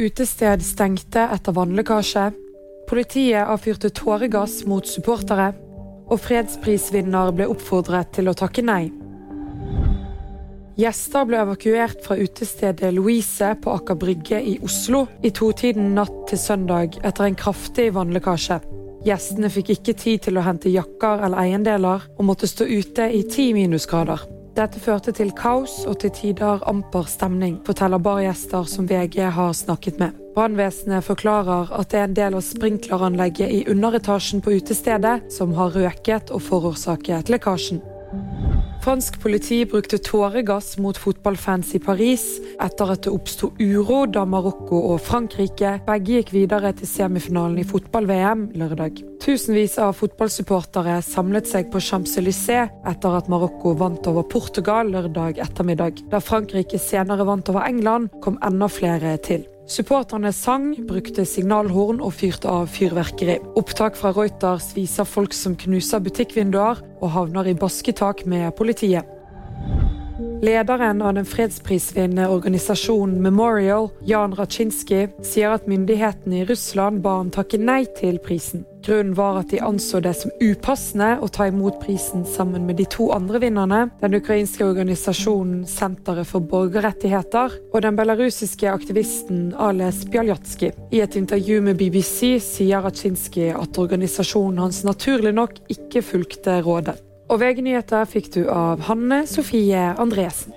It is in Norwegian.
Utested stengte etter vannlekkasje. Politiet avfyrte tåregass mot supportere. Og fredsprisvinner ble oppfordret til å takke nei. Gjester ble evakuert fra utestedet Louise på Aker Brygge i Oslo i totiden natt til søndag etter en kraftig vannlekkasje. Gjestene fikk ikke tid til å hente jakker eller eiendeler, og måtte stå ute i ti minusgrader. Dette førte til kaos og til tider amper stemning, forteller bargjester som VG har snakket med. Brannvesenet forklarer at det er en del av sprinkleranlegget i underetasjen på utestedet som har røket og forårsaket lekkasjen. Fransk politi brukte tåregass mot fotballfans i Paris etter at det oppsto uro da Marokko og Frankrike begge gikk videre til semifinalen i fotball-VM lørdag. Tusenvis av fotballsupportere samlet seg på Champs-Élysées etter at Marokko vant over Portugal lørdag ettermiddag. Da Frankrike senere vant over England, kom enda flere til. Supporterne sang, brukte signalhorn og fyrte av fyrverkeri. Opptak fra Reuters viser folk som knuser butikkvinduer og havner i basketak med politiet. Lederen av den fredsprisvinnende organisasjonen Memorial, Jan Raczynski, sier at myndighetene i Russland ba ham takke nei til prisen. Grunnen var at de anså det som upassende å ta imot prisen sammen med de to andre vinnerne, den ukrainske organisasjonen Senteret for borgerrettigheter og den belarusiske aktivisten Ales Bjaljatskij. I et intervju med BBC sier Raczynski at organisasjonen hans naturlig nok ikke fulgte rådet. Og VG-nyheter fikk du av Hanne Sofie Andresen.